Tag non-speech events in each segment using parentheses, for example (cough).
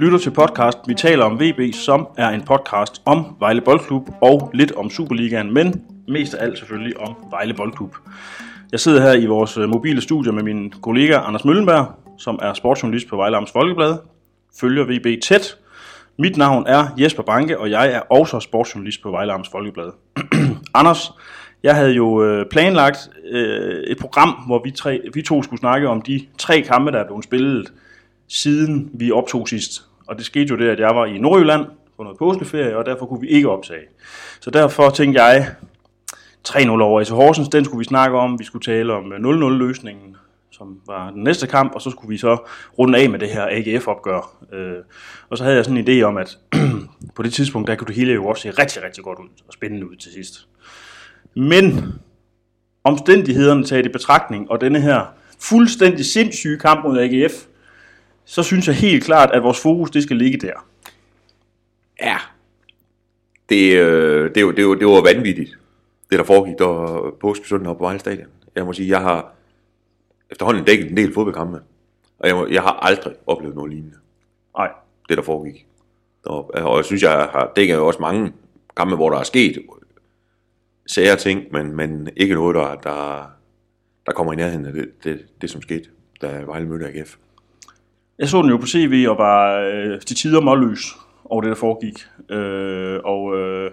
lytter til podcast Vi taler om VB, som er en podcast om Vejle Boldklub og lidt om Superligaen, men mest af alt selvfølgelig om Vejle Boldklub. Jeg sidder her i vores øh, mobile studie med min kollega Anders Møllenberg, som er sportsjournalist på Vejle Amts Folkeblad, følger VB tæt. Mit navn er Jesper Banke, og jeg er også sportsjournalist på Vejle Amts Folkeblad. (clears throat) Anders, jeg havde jo øh, planlagt øh, et program, hvor vi, tre, vi to skulle snakke om de tre kampe, der er blevet spillet, siden vi optog sidst. Og det skete jo det, at jeg var i Nordjylland på noget påskeferie, og derfor kunne vi ikke optage. Så derfor tænkte jeg, 3-0 over AC Horsens, den skulle vi snakke om. Vi skulle tale om øh, 0-0-løsningen, som var den næste kamp, og så skulle vi så runde af med det her AGF-opgør. Øh, og så havde jeg sådan en idé om, at (clears throat) på det tidspunkt, der kunne det hele jo også se rigtig, rigtig godt ud og spændende ud til sidst. Men omstændighederne taget i betragtning, og denne her fuldstændig sindssyge kamp mod AGF, så synes jeg helt klart, at vores fokus det skal ligge der. Ja. Det, øh, det, det, det, det var vanvittigt, det der foregik der påske søndag på Vejle Stadion. Jeg må sige, jeg har efterhånden dækket en del fodboldkampe, og jeg, må, jeg har aldrig oplevet noget lignende. Nej. Det der foregik. Der, og jeg synes, jeg har dækket også mange kampe, hvor der er sket sære ting, men, men ikke noget, der, der, der kommer i nærheden af det, det, det som skete, da Vejle mødte AGF. Jeg så den jo på CV og var øh, til tider målløs over det, der foregik. Øh, og øh,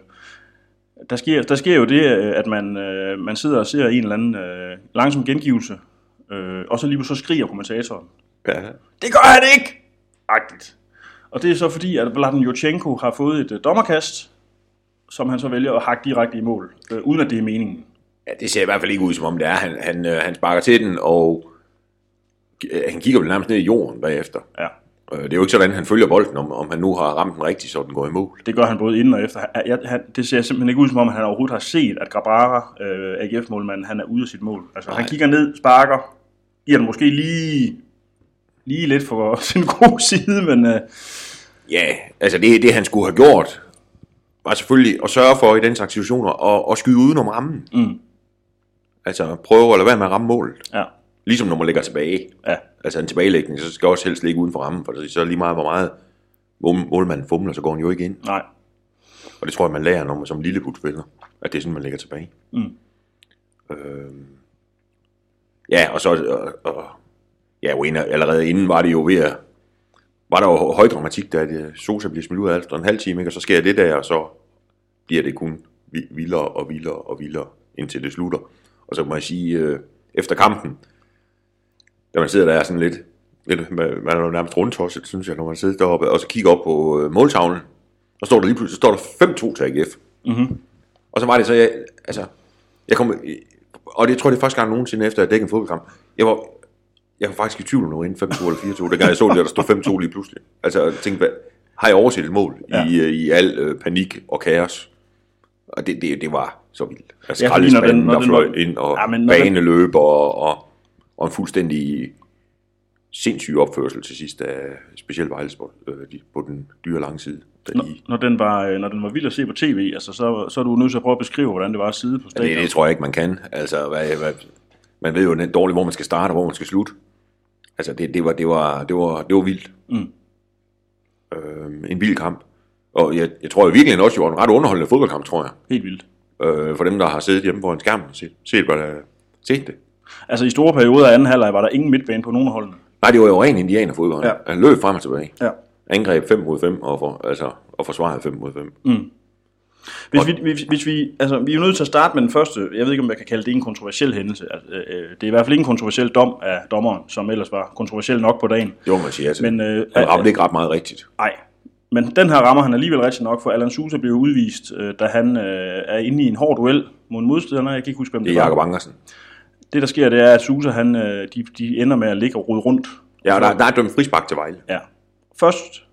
der, sker, der sker jo det, at man, øh, man sidder og ser en eller anden øh, langsom gengivelse, øh, og så lige så skriger kommentatoren. Ja. Det gør han ikke! Agtigt. Og det er så fordi, at Vladan Jochenko har fået et øh, dommerkast, som han så vælger at hakke direkte i mål, øh, uden at det er meningen. Ja, det ser i hvert fald ikke ud som om det er. Han, han, øh, han sparker til den, og øh, han kigger vel nærmest ned i jorden bagefter. Ja. Øh, Det er jo ikke sådan, han følger bolden, om, om han nu har ramt den rigtigt, så den går i mål. Det gør han både inden og efter. Han- Jeg, han, det ser simpelthen ikke ud som om, han overhovedet har set, at Grabara, øh, AGF-målmanden, han er ude af sit mål. Altså, han Nej. kigger ned, sparker, giver den måske lige, lige lidt for (laughs) sin gode side, men øh, Ja, altså det, det han skulle have gjort, var selvfølgelig at sørge for i den slags situationer at, at skyde udenom rammen. Mm. Altså prøve at lade være med at ramme målet. ja, Ligesom når man lægger tilbage. ja, Altså en tilbagelægning, så skal også helst ligge uden for rammen, for så er lige meget, hvor meget mål- målmanden fumler, så går han jo ikke ind. nej. Og det tror jeg, man lærer, når man som lille spiller, at det er sådan, man lægger tilbage. Mm. Øhm, ja, og så, og, og, ja, allerede inden var det jo ved at, var der jo høj dramatik, da det, Sosa bliver smidt ud af efter en halv time, ikke? og så sker det der, og så bliver det kun vi- vildere og vildere og vildere, indtil det slutter. Og så må jeg sige, øh, efter kampen, da man sidder der sådan lidt, lidt man er jo nærmest rundtosset, synes jeg, når man sidder deroppe, og så kigger op på øh, måltavlen, og står der lige pludselig, så står der 5-2 til AGF. Mm-hmm. Og så var det så, jeg, altså, jeg kom, og det tror jeg, det er første gang nogensinde efter, at jeg dækkede en fodboldkamp. Jeg var, jeg var faktisk i tvivl noget inden 5-2 eller 4-2, dengang jeg så det, der stod 5-2 lige pludselig. Altså, jeg tænkte, hvad, har jeg overset et mål Ja. i, øh, i al øh, panik og kaos? Og det, det, det var så vildt. Altså, Ja, når den- når den var- ind, og Ja, men når baneløb, og, og, og en fuldstændig sindssyg opførsel til sidst af specielt Vejlesport øh, de- på den dyre lange side. Da Når, de, når, den var, øh, når den var vild at se på tv, altså, så, så er du nødt til at prøve at beskrive, hvordan det var at sidde på Ja, stadion. det, det tror jeg ikke, man kan. Altså, hvad, hvad, man ved jo dårligt, hvor man skal starte og hvor man skal slutte. Altså, det, det, var, det, var, det, var, det var vildt. Mm. Øhm, en vild kamp. Og jeg, jeg tror i virkeligheden også, det var en ret underholdende fodboldkamp, tror jeg. Helt vildt. Øh, for dem, der har siddet hjemme på en skærm og set, set, der, set det. Altså i store perioder af anden halvleg var der ingen midtbane på nogen af holdene. Nej, det var jo ren indianerfodbold. Ja. Han løb frem og tilbage. Ja. Angreb 5 mod 5 og, for, altså, og forsvarede 5 mod 5. Mm. Hvis vi, hvis, hvis vi, altså, vi er jo nødt til at starte med den første, jeg ved ikke, om jeg kan kalde det en kontroversiel hændelse. Altså, øh, det er i hvert fald ikke en kontroversiel dom af dommeren, som ellers var kontroversiel nok på dagen. Må man sige. Altså. Men, øh, han ramte ikke ret meget rigtigt. Nej, men den her rammer han alligevel rigtig nok, for Alan Sousa blev udvist, øh, da han øh, er inde i en hård duel mod en modstander. Jeg kan ikke huske, hvem Det det, er. Jakob Ankersen. Det, der sker, det er, at Sousa, han, øh, de, de ender med at ligge og rode rundt. Ja, og der, der er dømt frispark til Vejle. Ja. Først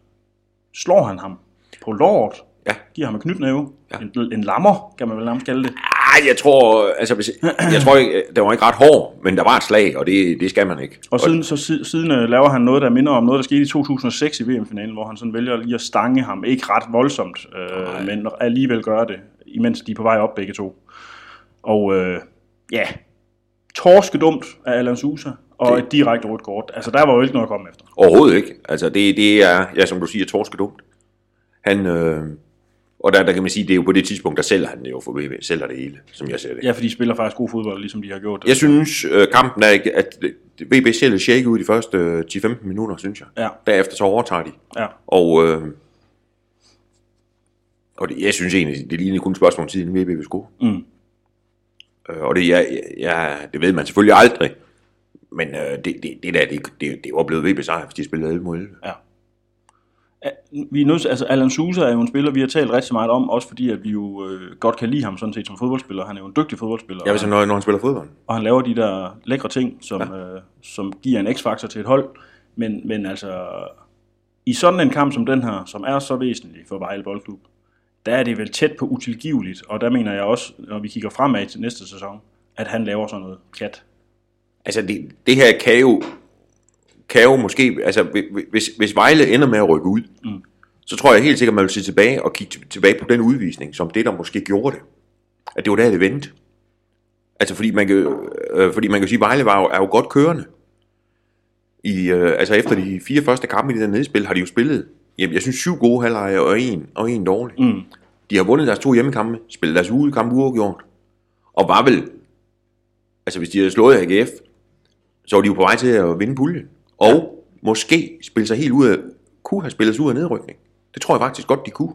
slår han ham på låret, Ja. giver ham en knytnæve, ja. En, en lammer, kan man vel nærmest kalde det. Ej, jeg tror, altså, hvis, jeg tror ikke, det var ikke ret hård, men der var et slag, og det, det skal man ikke. Og siden, så si- siden øh, laver han noget, der minder om noget, der skete i 2006 i VM-finalen, hvor han sådan vælger lige at stange ham. Ikke ret voldsomt, øh, men alligevel gør det, imens de er på vej op begge to. Og øh, ja, torskedumt af Alan Sousa, og Det- et direkte rødt kort. Altså, der var jo ikke noget at komme efter. Overhovedet ikke. Altså, det, det er, ja, som du siger, torskedumt. Han, øh, og der, der kan man sige, det er jo på det tidspunkt, der sælger han jo for VB, sælger det hele, som jeg ser det. Ja, for de spiller faktisk god fodbold, ligesom de har gjort. Jeg synes, øh, kampen er, ikke- at VB ser lidt shake ud de første øh, 10-15 minutter, synes jeg. Ja, Derefter så overtager de. ja. Og, øh, og det, jeg synes egentlig, det ligner kun et spørgsmål om tid, inden VB vil score. Mm. Øh, og det, ja, ja, det ved man selvfølgelig aldrig. Men øh, det, det, det der, det, det, det var blevet VB sejr, hvis de spillede 11 mod 11. Ja. Vi er nødt, altså Alan Sousa er jo en spiller, vi har talt rigtig meget om, også fordi at vi jo øh, godt kan lide ham sådan set som fodboldspiller. Han er jo en dygtig fodboldspiller, Ja, hvis han, når, når han spiller fodbold. og han laver de der lækre ting, som, ja. øh, som giver en x-faktor til et hold. Men, men altså, i sådan en kamp som den her, som er så væsentlig for Vejle Boldklub, der er det vel tæt på utilgiveligt, og der mener jeg også, når vi kigger fremad til næste sæson, at han laver sådan noget pjat. Altså, det, det her kan jo, kan jo måske, altså, hvi- hvis, hvis Vejle ender med at rykke ud, mm. så tror jeg helt sikkert, man vil se tilbage og kigge til- tilbage på den udvisning, som det, der måske gjorde det. At det var der, det vendte. Altså, fordi man kan, øh, fordi man kan sige, at Vejle var jo, er jo godt kørende. I, øh, altså, efter de fire første kampe i det der nedspil, har de jo spillet, jamen, jeg synes, syv gode halvleje og en, og en dårlig. Mm. De har vundet deres to hjemmekampe, spillet deres udekampe uafgjort, og var vel, altså hvis de havde slået AGF, så var de jo på vej til at vinde puljen. Og måske spille sig helt ud af, kunne have spillet sig ud af nedrykning. Det tror jeg faktisk godt, de kunne.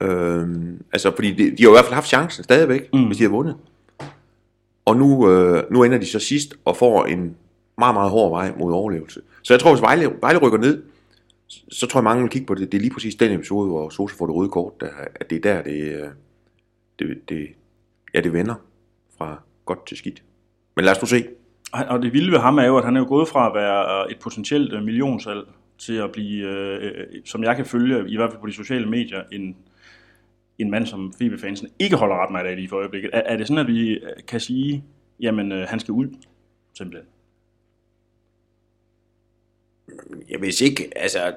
Øhm, altså, fordi de, de har jo i hvert fald haft chancen stadigvæk, mm. hvis de havde vundet. Og nu, øh, nu ender de så sidst og får en meget, meget hård vej mod overlevelse. Så jeg tror, hvis Vejle, Vejle rykker ned, så tror jeg, mange vil kigge på det. Det er lige præcis den episode, hvor Sosa får det røde kort, der, at det er der, det, øh, det, det, ja, det vender fra godt til skidt. Men lad os nu se. Og- Og det vilde ved ham er jo, at han er jo gået fra at være øh, et potentielt øh, millionsalg til at blive, øh, øh, som jeg kan følge, i hvert fald på de sociale medier, en, en mand, som FIBE-fansen ikke holder ret meget af lige for øjeblikket. Er, er det sådan, at vi kan sige, jamen øh, han skal ud, simpelthen? Ja, hvis ikke, altså,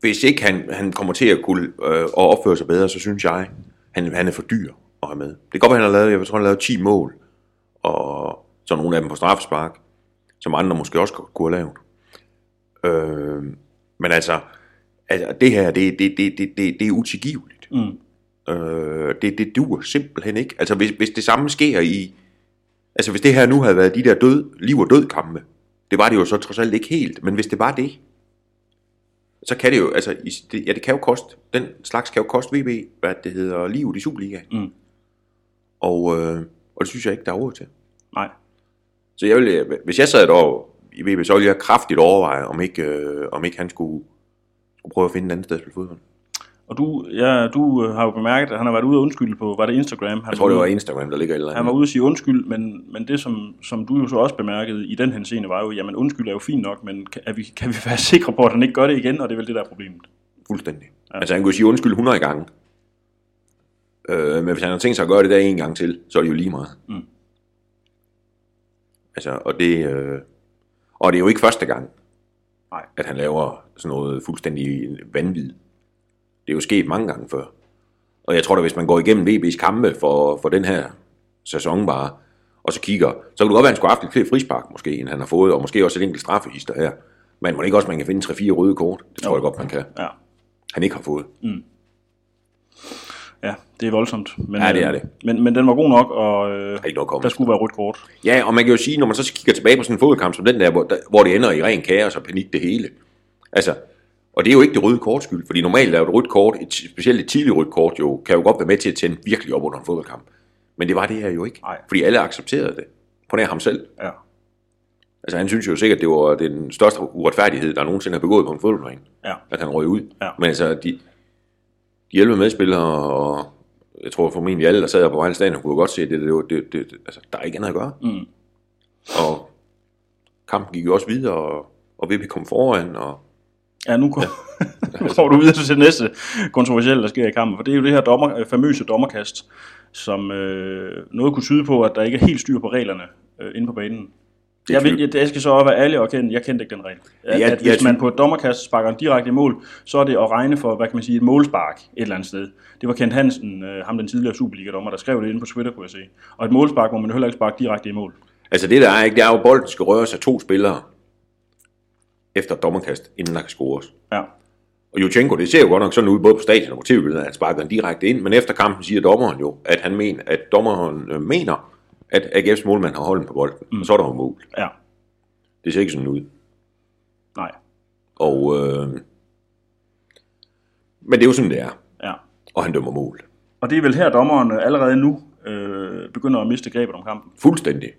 hvis ikke han, han kommer til at kunne øh, at opføre sig bedre, så synes jeg, han, han er for dyr at have med. Det kan godt være, han har lavet, jeg tror, han har lavet 10 mål, og så nogle af dem på straffespark, som andre måske også kunne have lavet. Øh, men altså, altså, det her, det, det, det, det, det, det er utilgiveligt. Mm. Øh, det, det duer simpelthen ikke. Altså, hvis, hvis det samme sker i... Altså, hvis det her nu havde været de der død, liv og død kampe, det var det jo så trods alt ikke helt, men hvis det var det, så kan det jo, altså, det, ja, det kan jo koste, den slags kan jo koste VB, hvad det hedder, livet i Superligaen. Mm. Og, øh, og det synes jeg ikke, der er råd til. Nej. Så jeg vil, hvis jeg sad derovre i VB, så ville jeg kraftigt overveje, om ikke, øh, om ikke han skulle, skulle prøve at finde et andet sted at spille fodbold. Og du, ja, du øh, har jo bemærket, at han har været ude og undskylde på, var det Instagram? Han Jeg tror, det var Instagram, der ligger eller Han var ude at sige undskyld, men, men det, som, som du jo så også bemærkede i den henseende, var jo, jamen undskyld er jo fint nok, men kan, er vi, kan vi være sikre på, at han ikke gør det igen, og det er vel det, der er problemet. Fuldstændig. Ja. Altså han kunne sige undskyld 100 gange. Øh, men hvis han har tænkt sig at gøre det der en gang til, så er det jo lige meget. Mm. Altså, og det, øh, og det er jo ikke første gang, Nej. at han laver sådan noget fuldstændig vanvid. Det er jo sket mange gange før. Og jeg tror da, hvis man går igennem VB's kampe for, for den her sæson bare, og så kigger, så kan det godt være, at han skulle have haft flere frispark måske, end han har fået, og måske også et enkelt straffehister her. Men må ikke også, man kan finde 3-4 røde kort? Det tror Jo. jeg godt, man kan. Ja. Han ikke har fået. Ja, det er voldsomt. Men, Ja, det er øh, det. Men, men den var god nok, og øh, Der er skulle være rødt kort. Ja, og man kan jo sige, når man så kigger tilbage på sådan en fodboldkamp som den der, hvor, der, hvor det ender i ren kaos og panik det hele. Altså, og det er jo ikke det røde kort skyld, fordi normalt er jo et rødt kort, et, specielt et tidligt rødt kort jo, kan jo godt være med til at tænde virkelig op under en fodboldkamp. Men det var det her jo ikke, Nej. fordi alle accepterede det. På nær ham selv. Ja. Altså han synes jo sikkert, det var den største uretfærdighed, der nogensinde har begået på en fodboldplan, Ja. at han røg ud. Ja. Men altså, de, de 11 medspillere, og jeg tror formentlig alle, der sad på Vejle Stadion, kunne godt se, at det, det, det, det, det, altså, der er ikke andet at gøre. Mm. Og kampen gik jo også videre, og, og VB kom foran, og Ja, nu går, nu (laughs) går du videre til det næste kontroversielle, der sker i kampen, for det er jo det her dommer, øh, famøse dommerkast, som øh, noget kunne tyde på, at der ikke er helt styr på reglerne øh, inde på banen. Det Jeg, vil, jeg, jeg skal så også være ærlig og kende, jeg kendte ikke den regel. At, Ja, at jeg hvis man tvivl- på et dommerkast sparker en direkte i mål, så er det at regne for, hvad kan man sige, et målspark et eller andet sted. Det var Kent Hansen, øh, ham den tidligere Superliga-dommer, der skrev det inde på Twitter, kunne jeg se. Og et målspark må man heller ikke sparke direkte i mål. Altså det der er, ikke, det er jo, bolden skal røre sig to spillere efter et dommerkast, inden der kan scores. Ja, Og Juchenko, det ser jo godt nok sådan ud, både på stadion og på tv-billedet, at han sparker den direkte ind, men efter kampen siger dommeren jo, at han mener, at dommeren øh, mener, at AGF's målmand har holden på bolden, mm. og så er der jo mål. ja, Det ser ikke sådan ud. nej, Og, øh, men det er jo sådan, det er. ja. Og han dømmer mål. Og det er vel her, dommeren øh, allerede nu øh, begynder at miste grebet om kampen. Fuldstændig,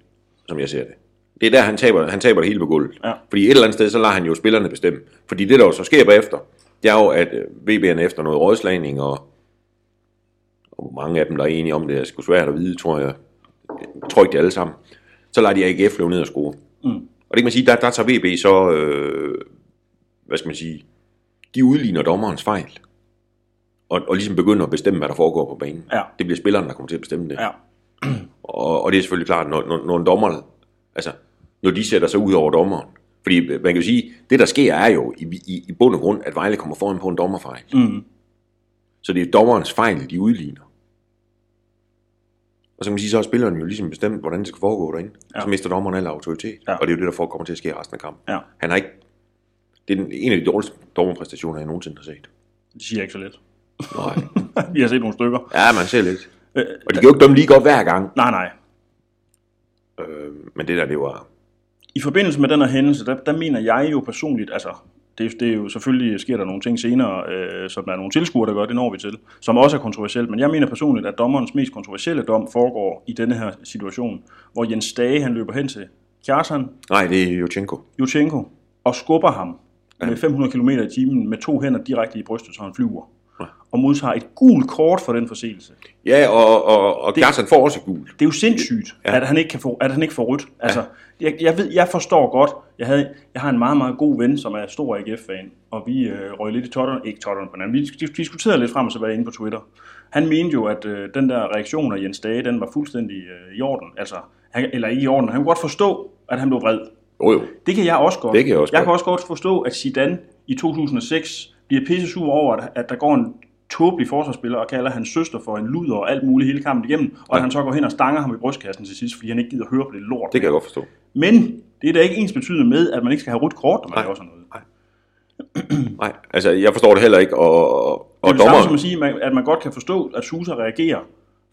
som jeg ser det. Det er der, han taber, han taber det hele på gulvet. Ja. Fordi et eller andet sted, så lader han jo spillerne bestemme. Fordi det, der jo så sker bagefter, det er jo, at øh, VB'erne efter noget rådslagning, og, og mange af dem, der er enige om det, er sgu svært at vide, tror jeg. Jeg tror ikke, det er alle sammen. Så lader de AGF løbe ned og score. Mm. Og det kan man sige, der, der tager VB så, øh, hvad skal man sige, de udligner dommerens fejl. Og, og ligesom begynder at bestemme, hvad der foregår på banen. Ja. Det bliver spilleren, der kommer til at bestemme det. Ja, Og, og det er selvfølgelig klart, når, når, når en dommer, altså, når de sætter sig ud over dommeren. Fordi man kan jo sige, det der sker er jo i, i, i bund og grund, at Vejle kommer foran på en dommerfejl. mm. Så det er dommerens fejl, de udligner. Og så kan man sige, så har spilleren jo ligesom bestemt, hvordan det skal foregå derinde. Ja. Så mister dommeren al autoritet. Ja. Og det er jo det, der får, kommer til at ske i resten af kampen. ja. Han har ikke... Det er den, en af de dårligste dommerpræstationer, jeg nogensinde har set. Det siger jeg ikke så lidt. Nej. (laughs) Vi har set nogle stykker. Ja, man ser lidt. Øh, Og de kan jo ikke dømme lige godt hver gang. nej, nej. Øh, men det der, det var... I forbindelse med den her hændelse, der, der mener jeg jo personligt, altså, det, det er jo selvfølgelig, sker der nogle ting senere, øh, som der er nogle tilskuere, der gør, det når vi til, som også er kontroversielt, men jeg mener personligt, at dommerens mest kontroversielle dom foregår i denne her situation, hvor Jens Dage, han løber hen til Kjartan Nej, det er Juchenko. Jutchenko og skubber ham med 500 km i timen med to hænder direkte i brystet, så han flyver. Og modtager et gult kort for den forseelse. Ja, og, og, og Kjartan får også gul. Det er jo sindssygt, Ja. ja. at, han ikke kan få, at han ikke får rødt. Altså, jeg, jeg, ved, jeg forstår godt, jeg, havde, jeg har en meget, meget god ven, som er stor AGF-fan, og vi øh, røg lidt i totterne, ikke totterne på hinanden, vi dis- diskuterede lidt frem og tilbage inde på Twitter. Han mente jo, at øh, den der reaktion af Jens Dage, den var fuldstændig øh, i orden. Altså, han, eller ikke i orden, han kunne godt forstå, at han blev vred. Jo, jo. Det kan jeg også godt. Det kan jeg også jeg godt. kan også godt forstå, at Zidane i 2006 bliver pisse sur over, at, at der går en tåbelig forsvarsspiller og kalder hans søster for en luder og alt muligt hele kampen igennem, og at han så går hen og stanger ham i brystkassen til sidst, fordi han ikke gider høre på det lort. Det kan jeg godt forstå. Men det er da ikke ens betydende med, at man ikke skal have rødt kort, når man Nej. laver sådan noget. Nej, altså jeg forstår det heller ikke, og, og Det er det samme som at sige, at man- godt kan forstå, at Susa reagerer,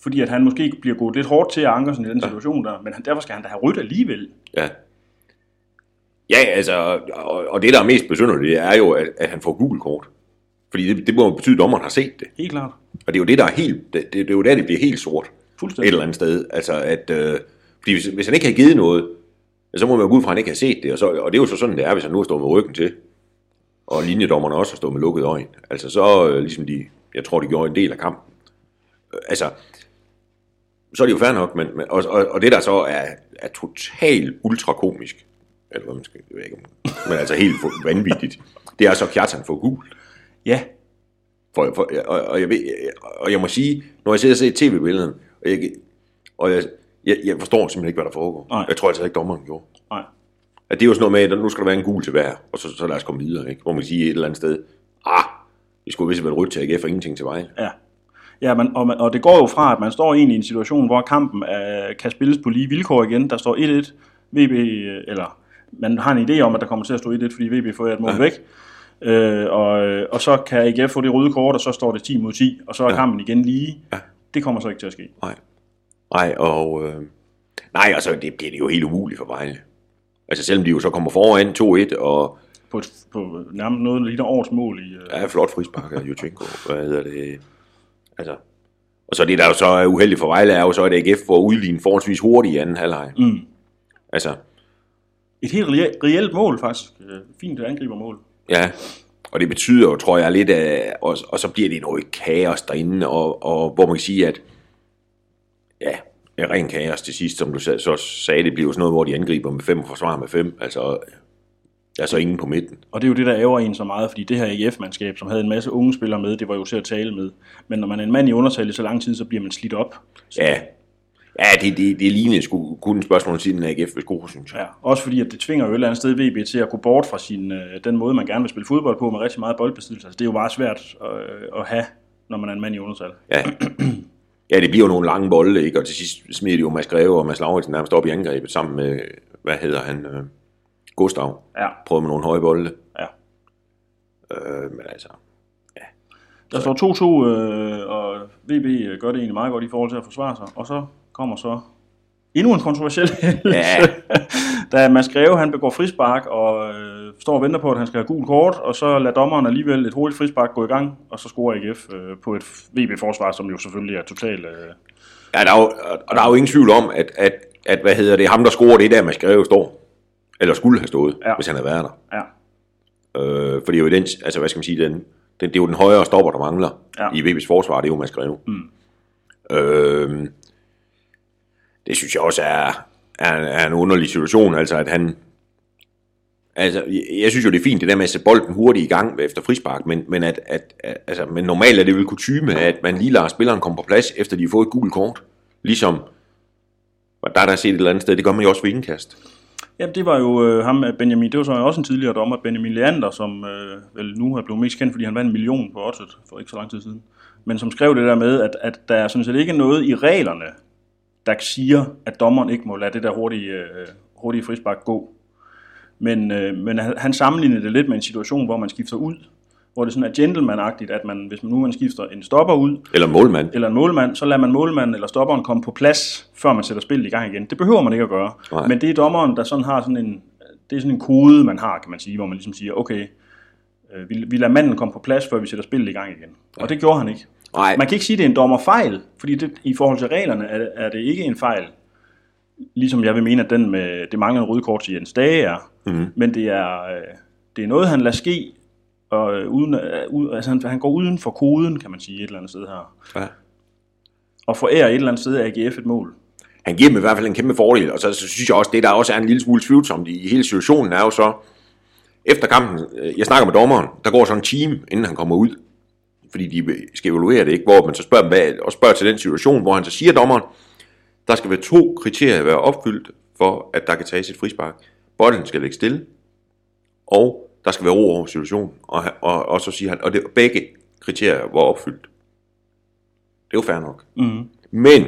fordi at han måske bliver gået lidt hårdt til at Ankersen i den situation der, men derfor skal han da have rødt alligevel. Ja. Ja, altså, og, og det der er mest besynderligt, det er jo, at, at han får gul kort. Fordi det, det må betyde, at dommeren har set det. Helt klart. Og det er jo det, der er helt, det, det, det er jo der, det bliver helt sort. Et Fuldstændig. eller andet sted. Altså, at, øh, fordi hvis, hvis han ikke har givet noget, så må man jo gå ud fra, at han ikke har set det. Og, så, og det er jo så sådan, det er, hvis han nu har stået med ryggen til. Og linjedommerne også har stået med lukkede øjne. Altså så, øh, ligesom de, jeg tror, de gjorde en del af kampen. Øh, altså, så er det jo fair nok, men, men og, og, og det der så er, er totalt ultrakomisk, eller hvad man skal, jeg ved ikke, men altså helt vanvittigt, det er så, Kjartan får gul. Ja, For, for, og, og, jeg ved, og jeg må sige, når jeg sidder og ser tv-billedet, og jeg, og jeg, jeg, jeg forstår simpelthen ikke, hvad der foregår. Nej. Jeg tror altså ikke, dommeren gjorde. nej. At det er jo sådan noget med, at nu skal der være en gul til hver, og så, så lad os komme videre, ikke? Hvor man kan sige et eller andet sted, ah, det skulle vist være rødt til AGF og ingenting til Vejle. Ja. Ja, man, og, man, og det går jo fra, at man står egentlig i en situation, hvor kampen er, kan spilles på lige vilkår igen. Der står 1-1. VB, øh, eller man har en idé om, at der kommer til at stå 1-1, fordi VB får et mål ja. væk. Øh, og, øh, og så kan AGF få det røde kort, og så står det 10 mod 10, og så er Ja. kampen igen lige. Ja. Det kommer så ikke til at ske. Nej. Nej, og... Øh, nej, altså, det, det, det er jo helt umuligt for Vejle. Altså, selvom de jo så kommer foran 2-1, og På, et, på nærmest noget, der ligner årets mål i... Øh, Ja, flot frispark af Jutchenko. Hvad hedder det? Altså, og så det, der jo så er uheldigt for Vejle, er jo så, at AGF får udlignet forholdsvis hurtigt i anden halvleg. Mm. Altså, Et helt reelt, reelt mål, faktisk. Øh, Fint angribermål. Ja. Og det betyder jo, tror jeg, lidt af, og, og så bliver det noget kaos derinde, og, og hvor man kan sige, at ja, ren kaos til sidst, som du sa- så sagde, det bliver jo sådan noget, hvor de angriber med fem og forsvarer med fem. Altså, der er så ingen på midten. Og det er jo det, der ærger en så meget, fordi det her AGF-mandskab, som havde en masse unge spillere med, det var jo til at tale med. Men når man er en mand i undertal i så lang tid, så bliver man slidt op. Så Ja, Ja, det, det, det lignede sgu kun et spørgsmål om af AGF ved score, synes jeg. Ja, også fordi, at det tvinger jo et eller andet sted VB til at gå bort fra sin, øh, den måde, man gerne vil spille fodbold på, med rigtig meget boldbesiddelse. Altså, det er jo meget svært øh, at have, når man er en mand i undertal. Ja. (clears throat) ja, det bliver jo nogle lange bolde, ikke? og til sidst smider de jo Mads Greve og Mads Lauritsen nærmest op i angrebet sammen med, hvad hedder han, øh, Gustav. Ja, Prøver med nogle høje bolde. ja. Øh, men altså, Der står 2-2, øh, og VB gør det egentlig meget godt i forhold til at forsvare sig. Og så kommer så endnu en kontroversiel hændelse. Ja. (laughs) da Mads Greve, han begår frispark og øh, står og venter på, at han skal have gul kort, og så lader dommeren alligevel et hurtigt frispark gå i gang, og så scorer AGF øh, på et VB-forsvar, som jo selvfølgelig er totalt... Øh, ja, der er jo, og der er jo ingen tvivl om, at, at, at hvad hedder det, ham der scorer, det er der Mads Greve står. Eller skulle have stået, Ja. hvis han havde været der. ja, Øh, for det er jo den, altså hvad skal man sige, den, den, det er jo den højere stopper, der mangler ja. i VB's forsvar, det er jo Mads Greve. Mm. Øh, det synes jeg også er, er, er en underlig situation, altså at han, altså jeg, jeg synes jo det er fint, det der med at sætte bolden hurtigt i gang efter frispark, men, men, at, at, at, altså, men normalt er det vel kutume, at man lige lader spilleren komme på plads, efter de har fået et gult kort, ligesom, og der er der set et eller andet sted, det gør man jo også ved indkast. Jamen, det var jo øh, ham, øh, Benjamin, det var så også en tidligere dommer, Benjamin Leander, som øh, vel nu er blevet mest kendt, fordi han vandt en million på oddset for ikke så lang tid siden. Men som skrev det der med, at, at der er sådan set ikke noget i reglerne, der siger, at dommeren ikke må lade det der hurtige, øh, hurtige frispark gå. Men, øh, men han sammenlignede det lidt med en situation, hvor man skifter ud, hvor det sådan er gentleman-agtigt, at man, hvis man nu man skifter en stopper ud, Eller målmand. eller en målmand, så lader man målmanden eller stopperen komme på plads, før man sætter spillet i gang igen. Det behøver man ikke at gøre. Nej. Men det er dommeren, der sådan har sådan en, det er sådan en kode, man har, kan man sige, hvor man ligesom siger, okay, øh, vi, vi lader manden komme på plads, før vi sætter spillet i gang igen. Og det gjorde han ikke. Nej, Man kan ikke sige, at det er en dommerfejl, fordi det, i forhold til reglerne er, det- er det ikke en fejl, ligesom jeg vil mene, at den med det manglende røde kort til Jens Dage er. Mhm. Men det er, øh, det er noget, han lader ske, og øh, uden, øh, altså han, han går uden for koden, kan man sige, et eller andet sted her ja. og forærer et eller andet sted AGF et mål. han giver dem i hvert fald en kæmpe fordel, og så, så synes jeg også, det der også er en lille smule tvivlsomt i hele situationen, er jo så, efter kampen, jeg snakker med dommeren, der går så en time, inden han kommer ud, fordi de skal evaluere det, ikke? hvor man så spørger, hvad, og spørger til den situation, hvor han så siger dommeren, der skal være to kriterier være opfyldt, for at der kan tages et frispark. Bolden skal ligge stille, og der skal være ro over situationen, og, og, og så siger han, og det, begge kriterier var opfyldt. Det er jo fair nok. Mm. Men,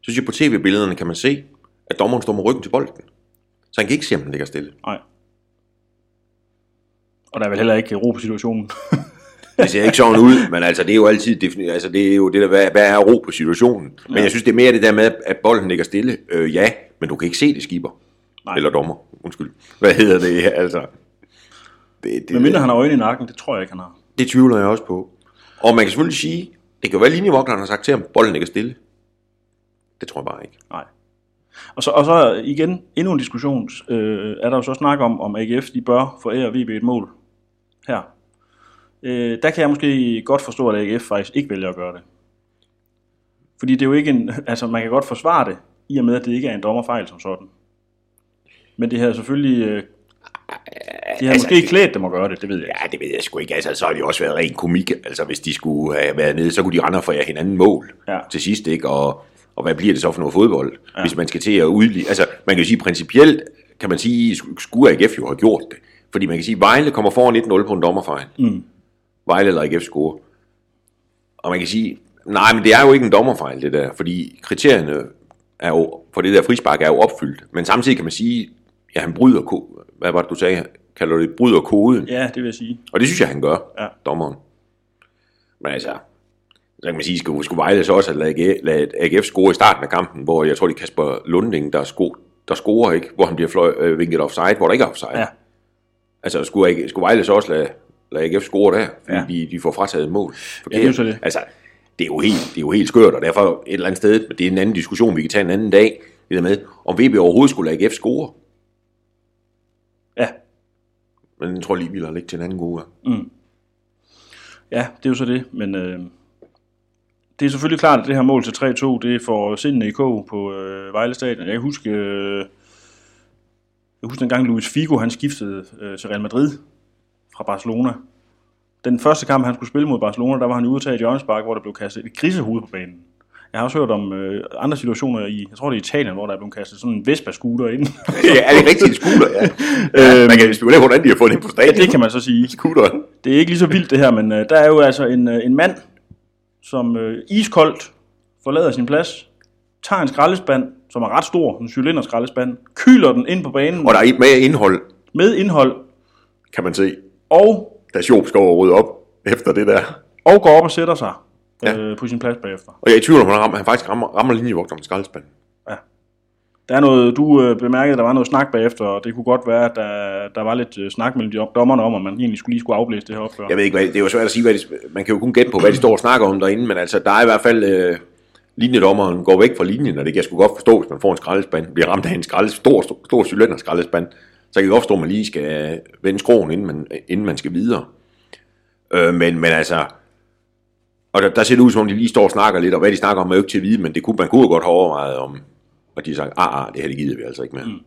så synes jeg, på tv-billederne kan man se, at dommeren står med ryggen til bolden. Så han kan ikke se, om den ligger stille. Nej. Og der er vel heller ikke ro på situationen. (laughs) Det ser ikke sådan ud, men altså, det er jo altid, defini- altså, det er jo det der, hvad, hvad er ro på situationen? Men Ja. jeg synes, det er mere det der med, at bolden ligger stille. Øh, ja, men du kan ikke se det, skipper. Nej. Eller dommer, undskyld. Hvad hedder det, altså? Det, Men mindre han har øjne i nakken, det tror jeg ikke, han har. det tvivler jeg også på. Og man kan selvfølgelig sige, det kan være linjevogteren har sagt til ham, bolden ligger stille. Det tror jeg bare ikke. Nej. Og så, og så igen, endnu en diskussion, øh, er der jo så snak om, om AGF de bør forære VB et mål her. Øh, der kan jeg måske godt forstå, at AGF faktisk ikke vælger at gøre det. Fordi det er jo ikke en, (laughs) altså man kan godt forsvare det, i og med at det ikke er en dommerfejl som sådan. Men det har selvfølgelig, øh, de har altså, måske klædt dem at gøre det, det ved jeg ikke. Ja, det ved jeg sgu ikke. Altså, så har det jo også været ren komik. Altså, hvis de skulle have været nede, så kunne de rende og forære hinanden mål Ja. til sidst, ikke? Og, og hvad bliver det så for noget fodbold, ja. hvis man skal til at udlige... Altså, man kan jo sige, principielt kan man sige, skulle AGF jo have gjort det. Fordi man kan sige, Vejle kommer foran 1-0 på en dommerfejl. Mm. Vejle eller AGF score. Og man kan sige, nej, men det er jo ikke en dommerfejl, det der. Fordi kriterierne er jo, for det der frispark er jo opfyldt. Men samtidig kan man sige, ja, han bryder, ko- hvad var det, du sagde? Kalder det bryder koden? Ja, det vil jeg sige. Og det synes jeg, han gør, Ja. dommeren. Men altså, så kan man sige, skulle, skulle Vejle så også have ladet AGF, ladet AGF score i starten af kampen, hvor jeg tror, det er Kasper Lunding, der, sko, der scorer, ikke? hvor han bliver fløj, øh, vinket offside, hvor der ikke er offside. Ja. Altså, skulle, skulle Vejle så også lade, lade AGF score der, fordi Ja. de, de får frataget et mål? Ja, det er så det. Altså, det er, jo helt, det er jo helt skørt, og derfor et eller andet sted, men det er en anden diskussion, vi kan tage en anden dag, det der med, om VB overhovedet skulle lade AGF score. Ja, Men jeg tror lige, vi lader ligge til en anden god gang. Ja, det er jo så det, men øh, det er selvfølgelig klart, at det her mål til 3-2, det får sindene i kog på øh, Vejle Stadion. Jeg kan huske, øh, jeg husker dengang Luis Figo, han skiftede øh, til Real Madrid fra Barcelona. Den første kamp, han skulle spille mod Barcelona, der var han ude at tage et hjørnespark, hvor der blev kastet et grisehoved på banen. Jeg har også hørt om øh, andre situationer i, jeg tror det er Italien, hvor der er blevet kastet sådan en Vespa-scooter ind. (laughs) ja, er det rigtigt en scooter? Ja. (laughs) ja man kan spekulere, hvordan de har fået den på ja, stadion. det kan man så sige. Scooteren. Det er ikke lige så vildt det her, men øh, der er jo altså en, øh, en mand, som øh, iskoldt forlader sin plads, tager en skraldespand, som er ret stor, en cylinder skraldespand, kyler den ind på banen Og der er mere indhold, med indhold, kan man se. Og, Da Schoop skal over op efter det der. og går op og sætter sig Ja. øh, på sin plads bagefter. Og jeg er i tvivl om, han, rammer, han faktisk rammer, rammer linjevogteren med skraldespand. Der er noget, du øh, bemærkede, at der var noget snak bagefter, og det kunne godt være, at der, der var lidt øh, snak mellem de dommerne om, at man egentlig skulle lige skulle afblæse det her opgør. Jeg ved ikke, hvad, det er jo svært at sige, hvad de, man kan jo kun gætte på, hvad de står og snakker om derinde, men altså, der er i hvert fald, øh, linjedommeren går væk fra linjen, og det kan jeg sgu godt forstå, hvis man får en skraldespand, bliver ramt af en skraldes, stor, stor, stor cylinder skraldespand, så kan jeg godt forstå, at man lige skal vende skroen, inden man, inden man skal videre. Øh, men, men altså, og der, der ser det ud som om, de lige står og snakker lidt, og hvad de snakker om er jo ikke til at vide, men det kunne, man kunne jo godt have overvejet om, og de sagt, ah, ah, det her det gider vi altså ikke med. Mm.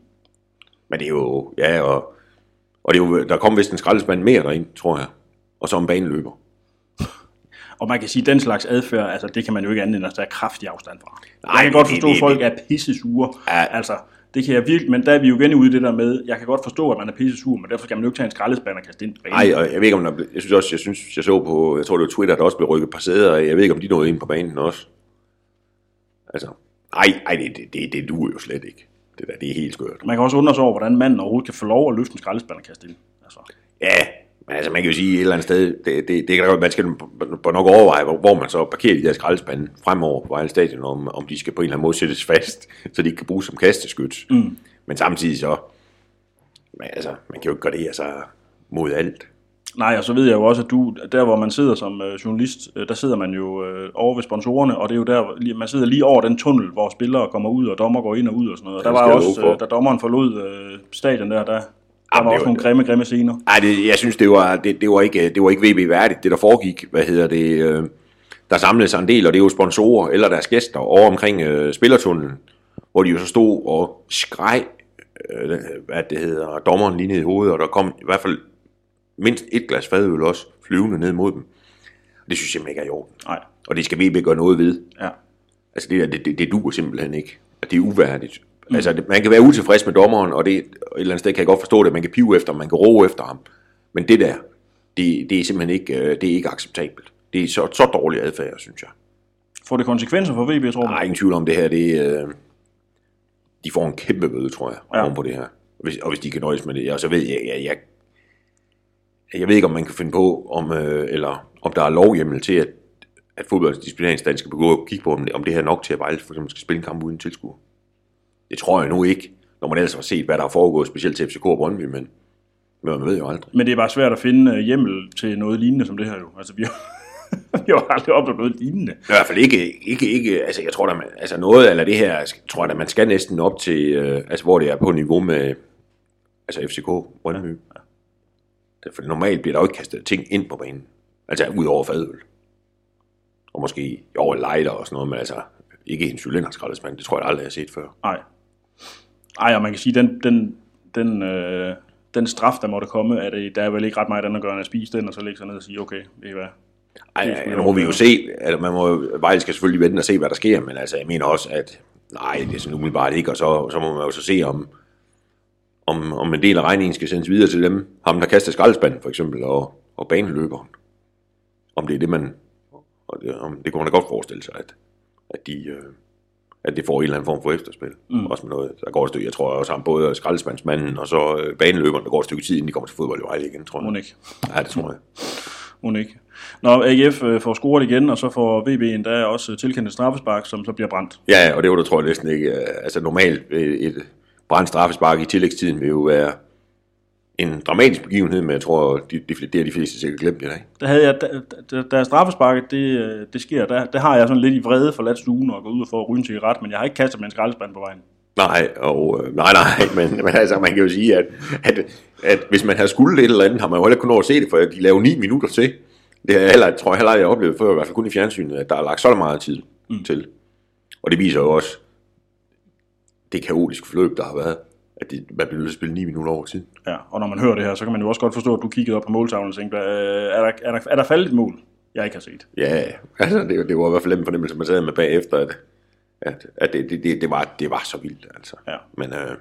Men det er jo, ja, og, og det er jo, der kom vist en skraldespand mere derind, tror jeg, og så en baneløber. (laughs) Og man kan sige, at den slags adfærd, altså det kan man jo ikke andet end at tage kraftig afstand fra. Nej, jeg kan godt forstå, at folk er pisse sure. Ja. Altså, det kan jeg virkelig, men der er vi jo igen ude i det der med, jeg kan godt forstå, at man er pisse sur, men derfor skal man jo ikke tage en skraldespand og kaste ind. Nej, og jeg ved ikke, om der, jeg synes også, jeg synes, jeg så på, jeg tror det var Twitter, der også blev rykket et par sæder. Jeg ved ikke, om de nåede ind på banen også. Altså, nej, nej, det, det, det, det duer jo slet ikke. Det der, det er helt skørt. Man kan også undre sig over, hvordan manden overhovedet kan få lov at løfte en skraldespand og kaste ind. Altså, Ja, men altså, man kan jo sige et eller andet sted, det, det, det kan godt, man skal på nok overveje, hvor, hvor man så parkerer de der skraldespande fremover på Vejle Stadion, om, om de skal på en eller anden måde sættes fast, så de ikke kan bruges som kasteskyt. Mm. Men samtidig så, men altså, man kan jo ikke gardere sig mod alt. Nej, og så ved jeg jo også, at du, der hvor man sidder som øh, journalist, øh, der sidder man jo øh, over ved sponsorerne, og det er jo der, man sidder lige over den tunnel, hvor spillere kommer ud, og dommer går ind og ud og sådan noget. Og der det var også, øh, da dommeren forlod øh, stadion der, der Jamen, var også nogle grimme, grimme scener. Ej, det, jeg synes, det var, det, det, var ikke, det var ikke VB værdigt, det der foregik. Hvad hedder det? Øh, der samlede sig en del, og det er jo sponsorer eller deres gæster over omkring øh, spillertunnelen, hvor de jo så stod og skreg, øh, hvad det hedder, dommeren lige ned i hovedet, og der kom i hvert fald mindst et glas fadøl også flyvende ned mod dem. Det synes jeg simpelthen ikke er i orden. Nej, Og det skal VB gøre noget ved. ja. Altså det der, det, det, det duer simpelthen ikke. At det er uværdigt. Mm. Altså det, man kan være utilfreds med dommeren, og det, et eller andet sted kan jeg godt forstå det, man kan pive efter ham, man kan råbe efter ham. Men det der, det, det er simpelthen ikke, øh, det er ikke acceptabelt. Det er så, så dårlig adfærd, synes jeg. Får det konsekvenser for VB, tror du? Er ingen tvivl om det her, det, øh, de får en kæmpe bøde, tror jeg, Ja. på det her. Og hvis, og hvis de kan nøjes med det, og så ved jeg, jeg, jeg, jeg ved ikke, om man kan finde på, om, øh, eller om der er lovhjemmel til, at, at fodboldens disciplineringsstand skal begå og kigge på, om det, om det her er nok til, at Vejle for eksempel skal spille en kamp uden tilskuer. Det tror jeg nu ikke, når man ellers har set, hvad der har foregået, specielt til FCK og Brøndby, men, men man ved jo aldrig. Men det er bare svært at finde øh, hjemmel til noget lignende som det her jo. Altså, vi har, (laughs) vi har aldrig oplevet noget lignende. I hvert fald ikke, ikke, ikke altså jeg tror da, man, altså noget af det her, tror jeg da, man skal næsten op til, øh, altså hvor det er på niveau med, altså FCK, Brøndby. Ja. Ja. For normalt bliver der jo ikke kastet ting ind på banen, altså ud over fadøl. Og måske over lighter og sådan noget, men altså ikke en cylinderskraldespand, det tror jeg aldrig, jeg har set før. Nej. Ej, og man kan sige, den, den, den, øh, den straf, der måtte komme, er det, der er vel ikke ret meget andet at gøre, end at spise den, og så lægge sig ned og sige, okay, det er hvad. Ej, nu må vi jo se, altså man må, Vejle skal selvfølgelig vente og se, hvad der sker, men altså jeg mener også, at nej, det er sådan umiddelbart ikke, og så, så må man jo så se, om, om, om en del af regningen skal sendes videre til dem, ham der kaster skraldespanden for eksempel, og, og baneløberen. Om det er det, man, og det, om, det kunne man da godt forestille sig, at, at de, øh, at det får en eller anden form for efterspil. Mm. Også med noget, der går et stykke, jeg tror også ham både skraldespandsmanden og så øh, baneløberen, der går et stykke tid, inden de kommer til fodbold i Vejle igen, tror jeg. Ikke. Ja, det tror jeg. (laughs) Ikke. Når AGF øh, får scoret igen, og så får VB endda også tilkendt et straffespark, som så bliver brændt. Ja, og det var der tror jeg næsten ikke. øh, Altså normalt øh, et brændt straffespark i tillægstiden vil jo være en dramatisk begivenhed, men jeg tror, de, de, det er de fleste sikkert glemt i dag. Der havde jeg, da, da, straffesparket, det, øh, det sker, der, der har jeg sådan lidt i vrede forladt stuen og gået ud og få ryge en cigaret, men jeg har ikke kastet med en skraldespand på vejen. Nej, og, øh, nej, nej, (laughs) men, men altså, man kan jo sige, at, at, at hvis man har skuldet et eller andet, har man jo heller ikke kunnet se det, for de laver ni minutter til. Det er heller, tror jeg heller, jeg har oplevet før, i hvert fald kun i fjernsynet, at der er lagt så meget tid mm. til. Og det viser jo også det kaotiske forløb, der har været, at det, man bliver nødt til at spille ni minutter over tid. Ja, og når man hører det her, så kan man jo også godt forstå, at du kiggede op på måltavlen og tænkte, øh, er der, er der, er der faldet et mål? jeg ikke har set. Ja, altså det, det var i hvert fald en fornemmelse, man sad med bagefter, at, at, at det, det, det, det, var, det var så vildt, altså. Ja. Men øh,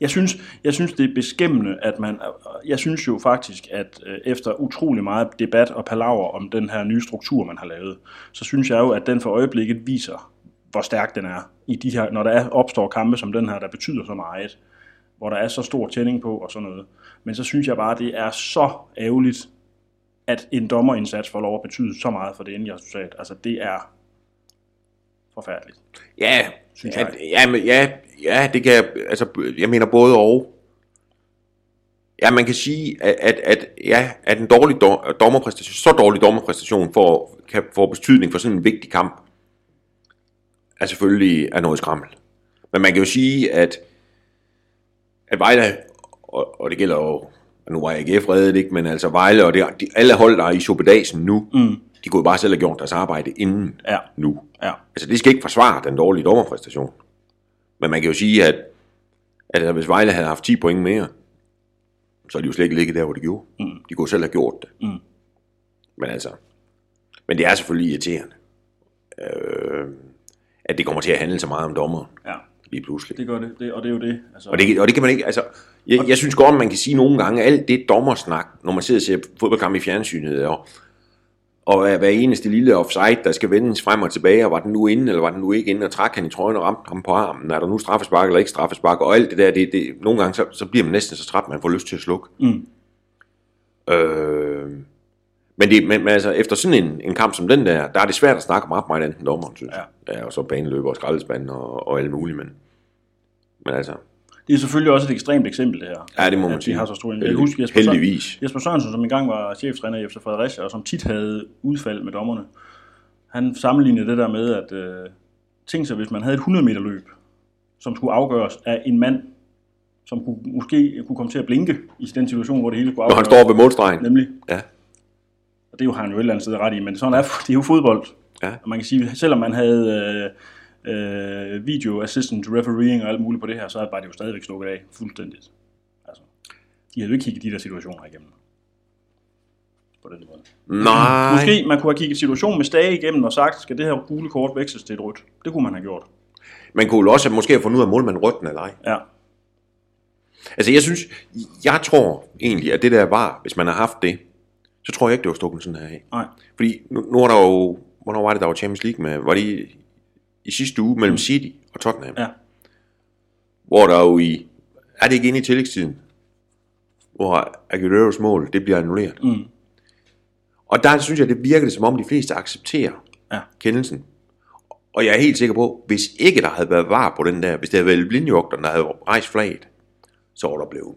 Jeg synes, jeg synes, det er beskæmmende, at man... Jeg synes jo faktisk, at øh, efter utrolig meget debat og palaver om den her nye struktur, man har lavet, så synes jeg jo, at den for øjeblikket viser, hvor stærk den er. I de her, når der er, opstår kampe som den her, der betyder så meget, hvor der er så stor tænding på og sådan noget. Men så synes jeg bare, det er så ærgerligt, at en dommerindsats får lov at betyde så meget for det endelige resultat. Altså, det er forfærdeligt. ja, Synes ja, jeg. ja, men, ja, ja, det kan jeg, altså, jeg mener både og. Ja, man kan sige, at, at, at, ja, at en dårlig dom- dommerpræstation, så dårlig dommerpræstation får, kan få betydning for sådan en vigtig kamp, er selvfølgelig er noget skrammel. Men man kan jo sige, at, at Vejle, og, og det gælder jo, og nu var jeg ikke reddet, ikke, men altså Vejle og det, de, alle hold, der er i Sopedasen nu, mm. de kunne jo bare selv have gjort deres arbejde inden Ja. nu. Ja. Altså, det skal ikke forsvare den dårlige dommerpræstation. Men man kan jo sige, at, at hvis Vejle havde haft 10 point mere, så er de jo slet ikke ligget der, hvor de gjorde. Mm. De kunne selv have gjort det. Mm. Men altså, men det er selvfølgelig irriterende, øh, at det kommer til at handle så meget om dommer Ja, lige pludselig. det gør det, det og det er jo det. Altså, Og det, og det kan man ikke, altså, jeg, jeg synes godt, man kan sige nogle gange, alt det dommersnak, når man sidder og ser fodboldkamp i fjernsynet, og, og hver eneste lille offside, der skal vendes frem og tilbage, og var den nu inde, eller var den nu ikke inde, og trak han i trøjen og ramte ham på armen, er der nu straffespark eller ikke straffespark, og alt det der, det, det, nogle gange, så, så bliver man næsten så træt, man får lyst til at slukke. Mm. Øh, men, det, men, men altså, efter sådan en, en kamp som den der, der er det svært at snakke om ret meget andet end dommeren, synes jeg. Ja, og så baneløber og skraldespand og, og alt muligt, men, men altså, Det er selvfølgelig også et ekstremt eksempel, det her. ja, det må man sige. har så stor en... Jeg Heldig- husker Jesper, Sørensen, Heldigvis. Jesper Sørensen, som engang var cheftræner i FC Fredericia, og som tit havde udfald med dommerne, han sammenlignede det der med, at øh, tænk sig, hvis man havde et 100 meter løb, som skulle afgøres af en mand, som kunne, måske kunne komme til at blinke i den situation, hvor det hele skulle Når afgøres. han står ved målstregen. Nemlig. Ja. Og det er jo, har han jo et eller andet sted ret i, men sådan er (laughs) det er jo fodbold. Ja. Og man kan sige, selvom man havde øh, øh, video assistant refereeing og alt muligt på det her, så var det jo stadigvæk slukket af fuldstændigt. Altså, de havde jo ikke kigget de der situationer igennem. På den måde. Nej. Måske man kunne have kigget situationen med stage igennem og sagt, skal det her gule kort veksles til et rødt? Det kunne man have gjort. Man kunne jo også måske have fundet ud af, målmanden rødt eller ej. Ja. Altså jeg synes, jeg tror egentlig, at det der var, hvis man har haft det, så tror jeg ikke, det var stukket sådan her af. Nej. Fordi nu, nu er der jo, hvornår var det, der var Champions League med, var det i, i sidste uge mellem City og Tottenham? Ja. Hvor der jo i, er det ikke inde i tillægstiden, hvor Aguero's mål, det bliver annulleret. Mm. Og der synes jeg, det virker det, som om de fleste accepterer Ja. kendelsen. Og jeg er helt sikker på, hvis ikke der havde været var på den der, hvis det havde været blindjogteren, der havde rejst flaget, så var der blevet.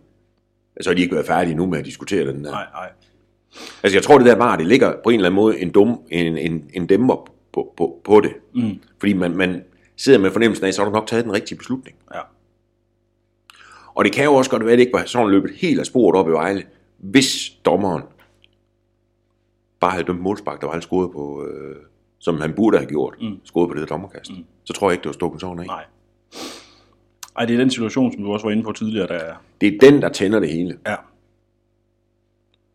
Så har de ikke været færdige nu med at diskutere den der. Nej, nej. Altså jeg tror, det der var, det ligger på en eller anden måde en, dum, en, en, en dæmmer på, på, på det. Mm. Fordi man, man sidder med fornemmelsen af, så har du nok taget den rigtige beslutning. Ja. Og det kan jo også godt være, at det ikke var sådan løbet helt af sporet op i Vejle, hvis dommeren bare havde dømt målspark, der var scoret på, øh, som han burde have gjort, mm. scoret på det der dommerkast. Mm. Så tror jeg ikke, det var stukket sådan af. Nej. Ej, det er den situation, som du også var inde på tidligere, der er. Det er den, der tænder det hele, Ja.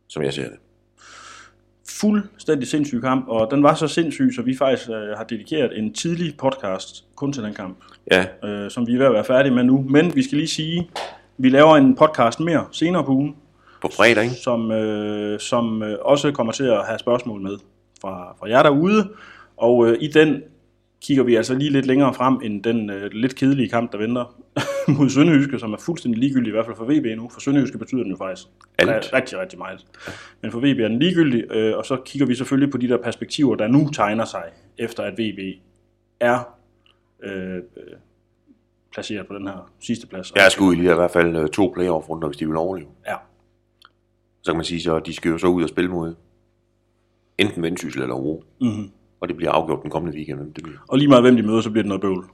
som jeg ser det. Fuldstændig sindssyg kamp, og den var så sindssyg, så vi faktisk øh, har dedikeret en tidlig podcast kun til den kamp, Ja, øh, som vi er ved at være færdige med nu. Men vi skal lige sige, vi laver en podcast mere senere på ugen, på fredag, ikke? som, øh, som øh, også kommer til at have spørgsmål med fra, fra jer derude. Og øh, i den kigger vi altså lige lidt længere frem end den øh, lidt kedelige kamp, der venter (laughs) (laughs) mod Sønderjyske, som er fuldstændig ligegyldig, i hvert fald for VB nu. For Sønderjyske betyder den jo faktisk Alt. ri- rigtig, rigtig meget. Men for VB er den ligegyldig, øh, og så kigger vi selvfølgelig på de der perspektiver, der nu tegner sig, efter at VB er øh, øh, placeret på den her sidste plads. Jeg skulle lige i hvert fald øh, to playoff-runder, hvis de vil overleve. Ja, Så kan man sige, så de skal jo så ud og spille mod enten Vendsyssel eller Ro. mm-hmm. Og det bliver afgjort den kommende weekend, hvem det bliver. og lige meget hvem de møder, så bliver det noget bøvl.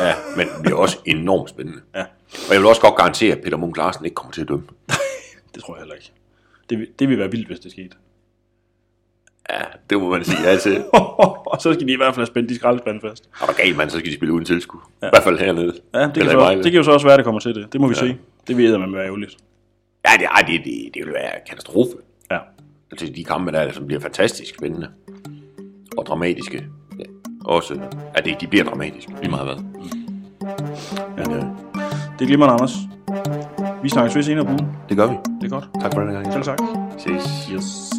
Ja, men det bliver også enormt spændende. Ja. Og jeg vil også godt garantere, at Peter Munk Larsen ikke kommer til at dømme. (laughs) Det tror jeg heller ikke. Det, vil- det vil være vildt, hvis det skete. Ja, det må man sige altid. og (laughs) så skal de i hvert fald have spændt de skraldespande fast. Og galt man, så skal de spille uden tilskud. Ja. I hvert fald hernede. Ja, det kan, Eller så, det kan jo så også være, at det kommer til det. Det må vi ja. se. Det vil man være ærgerligt. Ja, det, ej, det, det, det vil være katastrofe. Ja. til de kampe, der er, som bliver fantastisk spændende og dramatiske. Også, at det, de bliver dramatiske, lige meget hvad. Men øh, Det er glimrende, Anders. Vi snakkes ved senere på ugen. det gør vi. Det er godt. Tak for den gang. Selv tak. Ses. Yes.